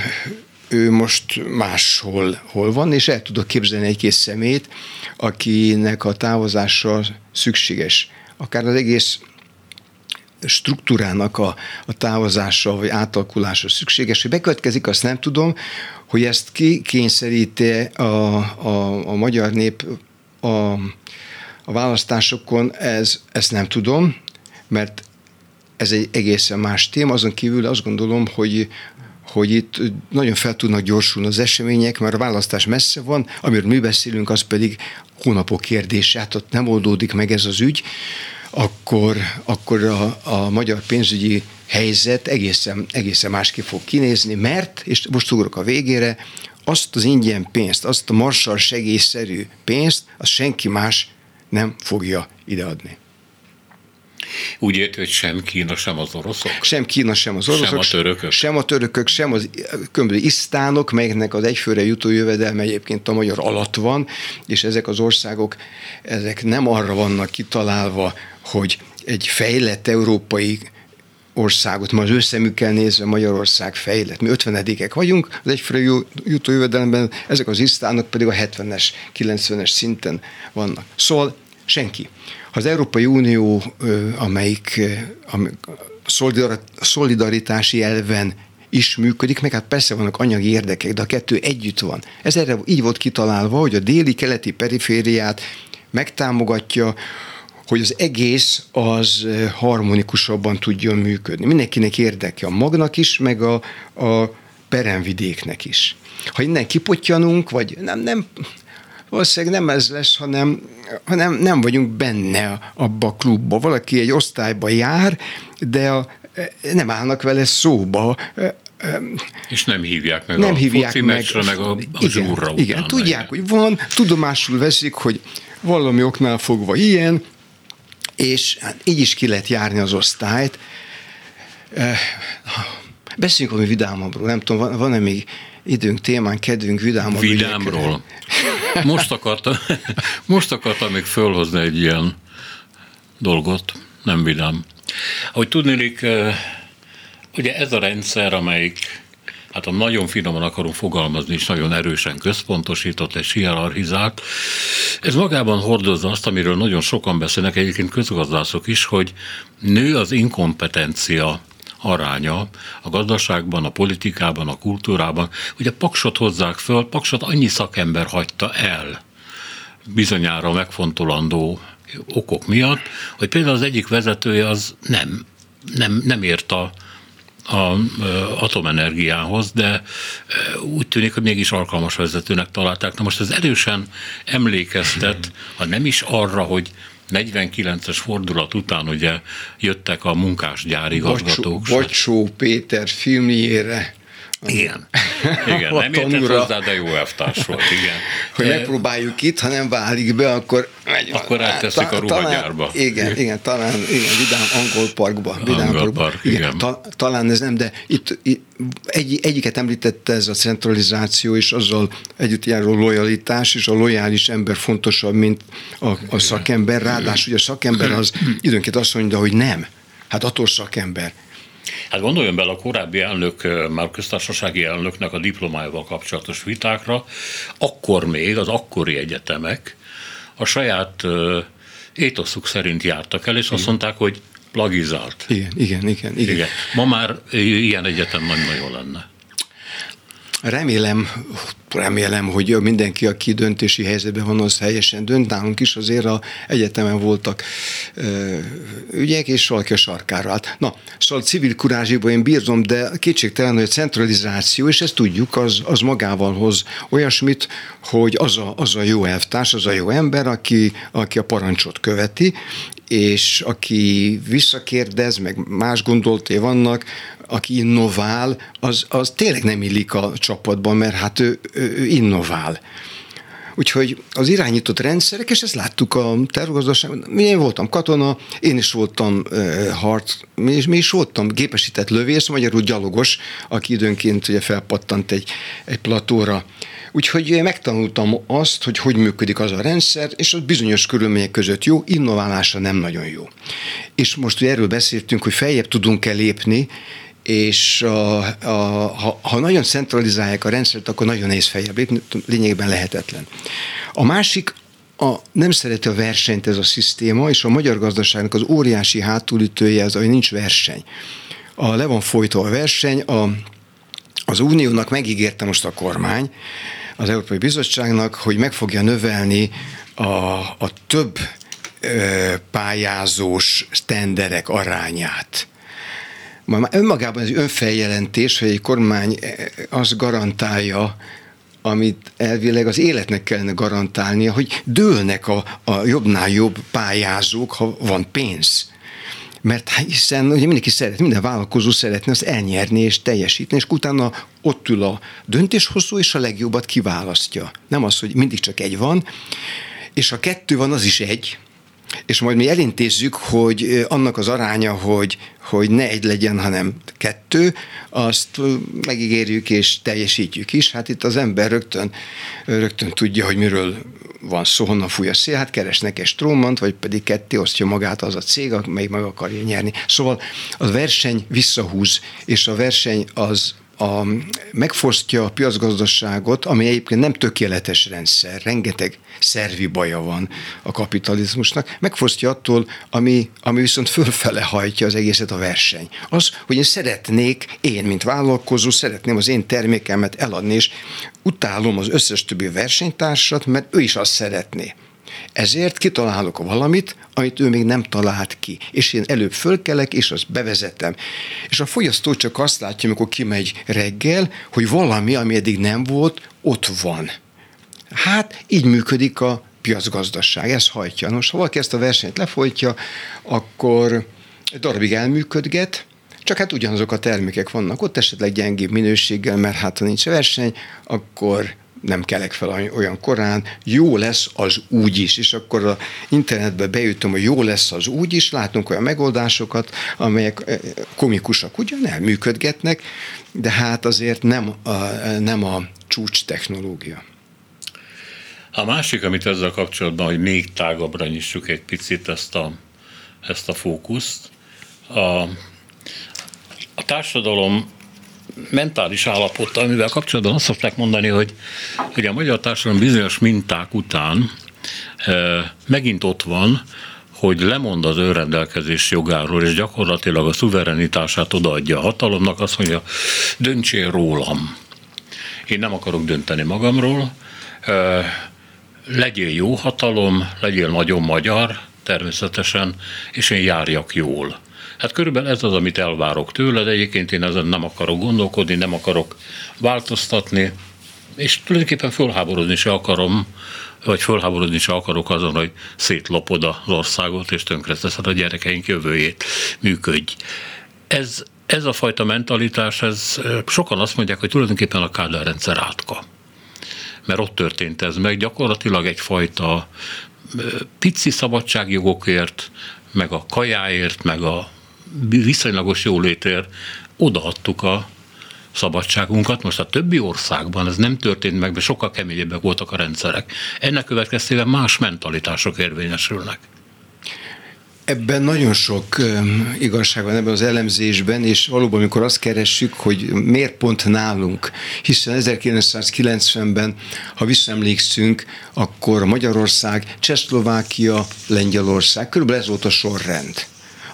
ő most máshol hol van, és el tudok képzelni egy-két szemét, akinek a távozása szükséges. Akár az egész struktúrának a, a távozása vagy átalakulása szükséges, hogy bekövetkezik, azt nem tudom, hogy ezt ki kényszeríti a, a, a magyar nép a, a választásokon, ez, ezt nem tudom, mert ez egy egészen más téma, azon kívül azt gondolom, hogy, hogy itt nagyon fel tudnak gyorsulni az események, mert a választás messze van, amiről mi beszélünk, az pedig hónapok kérdése, hát ott nem oldódik meg ez az ügy, akkor, akkor a, a magyar pénzügyi helyzet egészen, egészen másképp fog kinézni, mert, és most ugrok a végére, azt az ingyen pénzt, azt a marsal segélyszerű pénzt, azt senki más nem fogja ideadni. Úgy érti, hogy sem Kína, sem az oroszok? Sem Kína, sem az oroszok. Sem a törökök? Sem a törökök, sem az különböző isztánok, melyeknek az egyfőre jutó jövedelme egyébként a magyar alatt van, és ezek az országok, ezek nem arra vannak kitalálva, hogy egy fejlett európai országot, ma az összemükkel nézve Magyarország fejlett. Mi 50 vagyunk, az egyfőre jutó jövedelemben, ezek az isztánok pedig a 70-es, 90-es szinten vannak. Szóval senki. Az Európai Unió, amelyik szolidaritási elven is működik, meg hát persze vannak anyagi érdekek, de a kettő együtt van. Ez erre így volt kitalálva, hogy a déli-keleti perifériát megtámogatja, hogy az egész az harmonikusabban tudjon működni. Mindenkinek érdeke, a magnak is, meg a, a peremvidéknek is. Ha innen kipottyanunk, vagy nem, nem, valószínűleg nem ez lesz, hanem, hanem nem vagyunk benne abba a klubba. Valaki egy osztályba jár, de a, nem állnak vele szóba, és nem hívják meg nem a hívják foci meg, meccsre, meg a, a igen, zsúrra Igen, után tudják, mennek. hogy van, tudomásul veszik, hogy valami oknál fogva ilyen, és hát így is ki lehet járni az osztályt. Beszéljünk valami vidámabbról, nem tudom, van- van-e még időnk, témán, kedvünk, vidámabb Vidámról. Most akartam, most akartam még fölhozni egy ilyen dolgot, nem vidám. Hogy tudnélik, eh, ugye ez a rendszer, amelyik hát ha nagyon finoman akarunk fogalmazni, és nagyon erősen központosított és hierarchizált, ez magában hordozza azt, amiről nagyon sokan beszélnek, egyébként közgazdászok is, hogy nő az inkompetencia aránya a gazdaságban, a politikában, a kultúrában. Ugye Paksot hozzák föl, Paksot annyi szakember hagyta el bizonyára megfontolandó okok miatt, hogy például az egyik vezetője az nem, nem, nem ért a, a atomenergiához, de úgy tűnik, hogy mégis alkalmas vezetőnek találták. Na most ez erősen emlékeztet, ha nem is arra, hogy 49-es fordulat után ugye jöttek a munkásgyári Bocsó, gazgatók. Bocsó Péter filmjére, Igen. Igen, A nem értett hozzá, de jó elvtárs volt, igen. hogy megpróbáljuk itt, ha nem válik be, akkor megy. Akkor áttesszük a ruhagyárba. Talán, igen, igen, talán, igen, Vidám Angol Parkba. Vidám Angol Parkba. Park, igen. Ta, talán ez nem, de itt, itt egy, egyiket említette ez a centralizáció, és azzal együtt járó lojalitás, és a lojális ember fontosabb, mint a, a szakember. Ráadásul hogy a szakember az időnként azt mondja, hogy nem. Hát attól szakember. Hát gondoljon bele a korábbi elnök, már köztársasági elnöknek a diplomájával kapcsolatos vitákra, akkor még az akkori egyetemek a saját étoszuk szerint jártak el, és azt mondták, hogy plagizált. Igen, igen, igen. igen. Igen. Ma már ilyen egyetem nagyon jó lenne. Remélem, remélem, hogy mindenki, aki döntési helyzetben van, az helyesen dönt. Nálunk is azért a egyetemen voltak ö, ügyek, és valaki a sarkára állt. Na, szóval civil kurázsiból én bírzom, de kétségtelen, hogy a centralizáció, és ezt tudjuk, az, az magával hoz olyasmit, hogy az a, az a jó elvtárs, az a jó ember, aki, aki a parancsot követi, és aki visszakérdez, meg más gondolatai vannak, aki innovál, az, az tényleg nem illik a csapatban, mert hát ő, ő, innovál. Úgyhogy az irányított rendszerek, és ezt láttuk a tervgazdaságban, én voltam katona, én is voltam uh, harc, mi is, mi is voltam gépesített lövész, magyarul gyalogos, aki időnként ugye felpattant egy, egy platóra. Úgyhogy megtanultam azt, hogy hogy működik az a rendszer, és az bizonyos körülmények között jó, innoválása nem nagyon jó. És most ugye erről beszéltünk, hogy feljebb tudunk-e lépni, és a, a, ha, ha nagyon centralizálják a rendszert, akkor nagyon nehéz feljebb lépni, lényegében lehetetlen. A másik, a, nem szereti a versenyt ez a szisztéma, és a magyar gazdaságnak az óriási hátulütője az, hogy nincs verseny. A, le van folytva a verseny, a, az uniónak megígérte most a kormány, az Európai Bizottságnak, hogy meg fogja növelni a, a több ö, pályázós tenderek arányát. Már önmagában ez önfeljelentés, hogy egy kormány azt garantálja, amit elvileg az életnek kellene garantálnia, hogy dőlnek a, a jobbnál jobb pályázók, ha van pénz. Mert hiszen ugye mindenki szeret, minden vállalkozó szeretne azt elnyerni és teljesíteni, és utána ott ül a döntéshozó, és a legjobbat kiválasztja. Nem az, hogy mindig csak egy van, és ha kettő van, az is egy, és majd mi elintézzük, hogy annak az aránya, hogy, hogy ne egy legyen, hanem kettő, azt megígérjük és teljesítjük is. Hát itt az ember rögtön, rögtön tudja, hogy miről van szó, honnan fúj a szél, hát keresnek egy strómant, vagy pedig ketté osztja magát az a cég, amely meg akarja nyerni. Szóval a verseny visszahúz, és a verseny az a, megfosztja a piacgazdaságot, ami egyébként nem tökéletes rendszer, rengeteg szervi baja van a kapitalizmusnak, megfosztja attól, ami, ami viszont fölfele hajtja az egészet a verseny. Az, hogy én szeretnék, én, mint vállalkozó, szeretném az én termékemet eladni, és utálom az összes többi versenytársat, mert ő is azt szeretné. Ezért kitalálok valamit, amit ő még nem talált ki. És én előbb fölkelek, és azt bevezetem. És a fogyasztó csak azt látja, amikor kimegy reggel, hogy valami, ami eddig nem volt, ott van. Hát így működik a piacgazdaság, ez hajtja. Nos, ha valaki ezt a versenyt lefolytja, akkor darabig elműködget, csak hát ugyanazok a termékek vannak ott, esetleg gyengébb minőséggel, mert hát ha nincs verseny, akkor nem kelek fel olyan korán, jó lesz az úgy is, és akkor a internetbe beütöm, hogy jó lesz az úgy is, látunk olyan megoldásokat, amelyek eh, komikusak, ugyan elműködgetnek, de hát azért nem a, nem a csúcs technológia. A másik, amit ezzel kapcsolatban, hogy még tágabbra nyissuk egy picit ezt a, ezt a fókuszt, a, a társadalom mentális állapota, amivel kapcsolatban azt szokták mondani, hogy, hogy a magyar társadalom bizonyos minták után e, megint ott van, hogy lemond az önrendelkezés jogáról, és gyakorlatilag a szuverenitását odaadja a hatalomnak, azt mondja, döntsél rólam. Én nem akarok dönteni magamról, e, legyél jó hatalom, legyél nagyon magyar, természetesen, és én járjak jól. Hát körülbelül ez az, amit elvárok tőle, de egyébként én ezen nem akarok gondolkodni, nem akarok változtatni, és tulajdonképpen fölháborodni se akarom, vagy fölháborodni se akarok azon, hogy szétlopod az országot, és tönkreteszed a gyerekeink jövőjét. Működj. Ez, ez a fajta mentalitás, ez sokan azt mondják, hogy tulajdonképpen a Kádár rendszer átka. Mert ott történt ez meg, gyakorlatilag egyfajta pici szabadságjogokért, meg a kajáért, meg a viszonylagos jólétért odaadtuk a szabadságunkat. Most a többi országban ez nem történt meg, mert sokkal keményebbek voltak a rendszerek. Ennek következtében más mentalitások érvényesülnek. Ebben nagyon sok igazság van ebben az elemzésben, és valóban, amikor azt keressük, hogy miért pont nálunk, hiszen 1990-ben, ha visszaemlékszünk, akkor Magyarország, Csehszlovákia, Lengyelország, körülbelül ez volt a sorrend.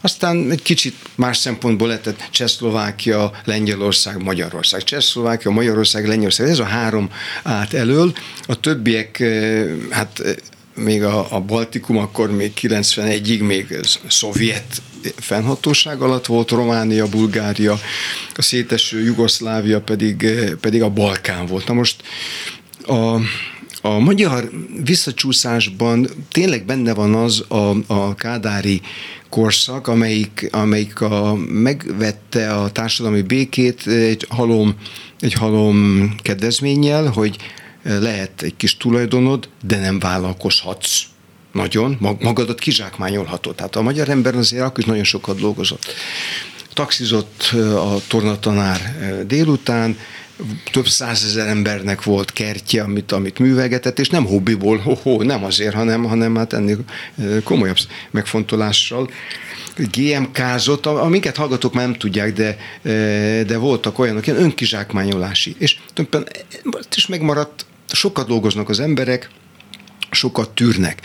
Aztán egy kicsit más szempontból lett Csehszlovákia, Lengyelország, Magyarország. Csehszlovákia, Magyarország, Lengyelország. Ez a három át elől. A többiek, eh, hát eh, még a, a Baltikum akkor még 91-ig még szovjet fennhatóság alatt volt, Románia, Bulgária, a széteső Jugoszlávia pedig, eh, pedig a Balkán volt. Na most a, a magyar visszacsúszásban tényleg benne van az a, a kádári korszak, amelyik, amelyik a, megvette a társadalmi békét egy halom, egy halom kedvezménnyel, hogy lehet egy kis tulajdonod, de nem vállalkozhatsz nagyon, magadat kizsákmányolhatod. Tehát a magyar ember azért akkor is nagyon sokat dolgozott. Taxizott a tornatanár délután, több százezer embernek volt kertje, amit, amit művelgetett, és nem hobbiból, ho, ho nem azért, hanem, hanem hát ennél komolyabb megfontolással. GMK-zott, amiket hallgatók már nem tudják, de, de voltak olyanok, ilyen önkizsákmányolási. És tulajdonképpen is megmaradt, sokat dolgoznak az emberek, sokat tűrnek.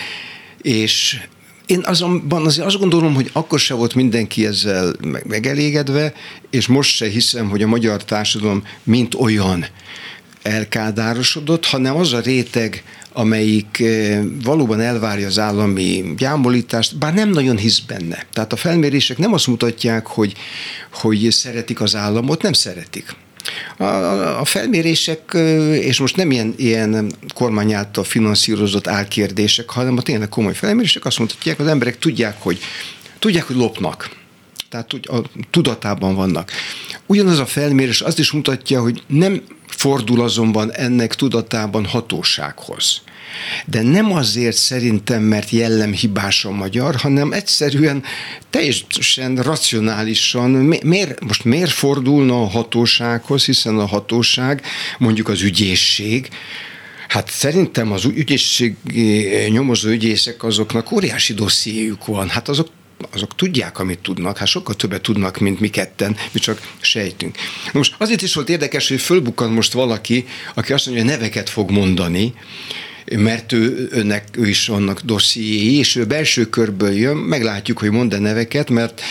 És én azonban azért azt gondolom, hogy akkor se volt mindenki ezzel megelégedve, és most se hiszem, hogy a magyar társadalom mint olyan elkádárosodott, hanem az a réteg, amelyik eh, valóban elvárja az állami gyámolítást, bár nem nagyon hisz benne. Tehát a felmérések nem azt mutatják, hogy, hogy szeretik az államot, nem szeretik. A, a felmérések, és most nem ilyen, ilyen kormány által finanszírozott álkérdések, hanem a tényleg komoly felmérések azt mutatják, az emberek tudják, hogy tudják, hogy lopnak. Tehát a tudatában vannak. Ugyanaz a felmérés azt is mutatja, hogy nem fordul azonban ennek tudatában hatósághoz. De nem azért szerintem, mert jellemhibás a magyar, hanem egyszerűen teljesen racionálisan, miért, most miért fordulna a hatósághoz, hiszen a hatóság, mondjuk az ügyészség, Hát szerintem az ügyészség nyomozó ügyészek azoknak óriási dossziéjuk van. Hát azok azok tudják, amit tudnak, hát sokkal többet tudnak, mint mi ketten, mi csak sejtünk. Most azért is volt érdekes, hogy fölbukkan most valaki, aki azt mondja, hogy neveket fog mondani, mert ő, önnek, ő is vannak dossziéi, és ő belső körből jön, meglátjuk, hogy mond-e neveket, mert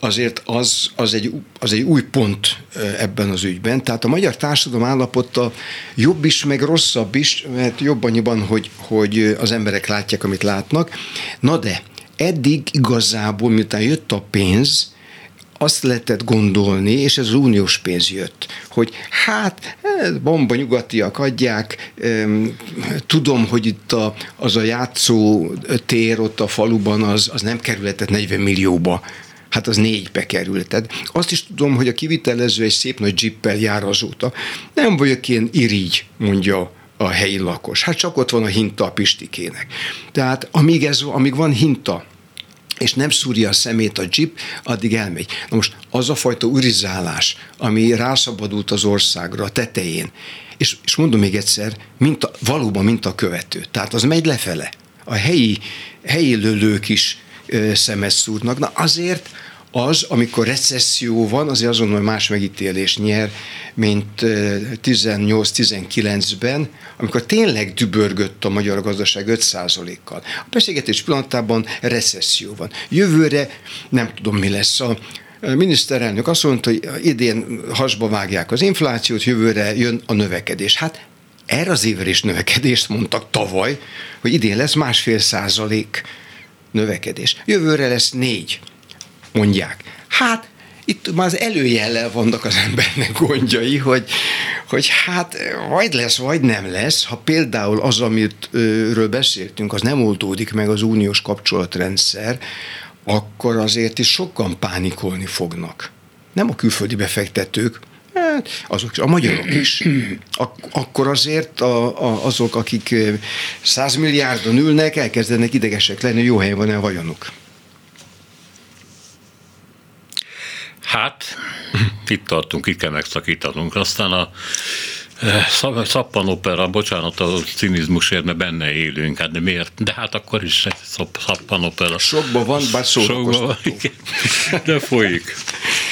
azért az, az, egy, az egy új pont ebben az ügyben. Tehát a magyar társadalom állapota jobb is, meg rosszabb is, mert jobb annyiban, hogy, hogy az emberek látják, amit látnak. Na de, eddig igazából, miután jött a pénz, azt lehetett gondolni, és ez az uniós pénz jött, hogy hát bomba nyugatiak adják, tudom, hogy itt a, az a játszó tér ott a faluban az, az nem kerületett 40 millióba, hát az négybe került. Tehát azt is tudom, hogy a kivitelező egy szép nagy jippel jár azóta. Nem vagyok ilyen irigy, mondja a helyi lakos. Hát csak ott van a hinta a Pistikének. Tehát amíg, ez, amíg van hinta, és nem szúrja a szemét a jeep, addig elmegy. Na most az a fajta urizálás, ami rászabadult az országra a tetején, és, és mondom még egyszer, mint a, valóban mint a követő. Tehát az megy lefele. A helyi, helyi lőlők is ö, szemet szúrnak. Na azért az, amikor recesszió van, azért azonnal más megítélés nyer, mint 18-19-ben, amikor tényleg dübörgött a magyar gazdaság 5%-kal. A beszélgetés pillanatában recesszió van. Jövőre nem tudom, mi lesz. A miniszterelnök azt mondta, hogy idén hasba vágják az inflációt, jövőre jön a növekedés. Hát erre az évre is növekedést mondtak tavaly, hogy idén lesz másfél százalék növekedés. Jövőre lesz négy mondják. Hát itt már az előjellel vannak az embernek gondjai, hogy, hogy hát vagy lesz, vagy nem lesz. Ha például az, amitről beszéltünk, az nem oldódik meg az uniós kapcsolatrendszer, akkor azért is sokan pánikolni fognak. Nem a külföldi befektetők, hát azok, a magyarok is. Ak- akkor azért a, a, azok, akik százmilliárdon ülnek, elkezdenek idegesek lenni, jó helyen van-e a vagyonuk. Hát, itt tartunk, itt kell megszakítanunk. Aztán a Szappanopera, bocsánat a cinizmusért, mert benne élünk, hát de miért? De hát akkor is szappanopera. Sokban van, bár Sokban van, igen. De folyik.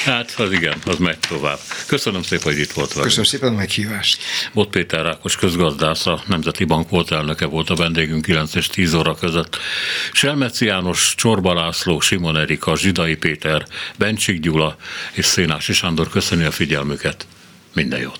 Hát az igen, az megy tovább. Köszönöm szépen, hogy itt volt velünk. Köszönöm szépen a meghívást. Bot Péter Rákos közgazdász, a Nemzeti Bank volt elnöke volt a vendégünk 9 és 10 óra között. Selmeci János, Csorba László, Simon Erika, Zsidai Péter, Bencsik Gyula és Szénási Sándor köszöni a figyelmüket. Minden jót!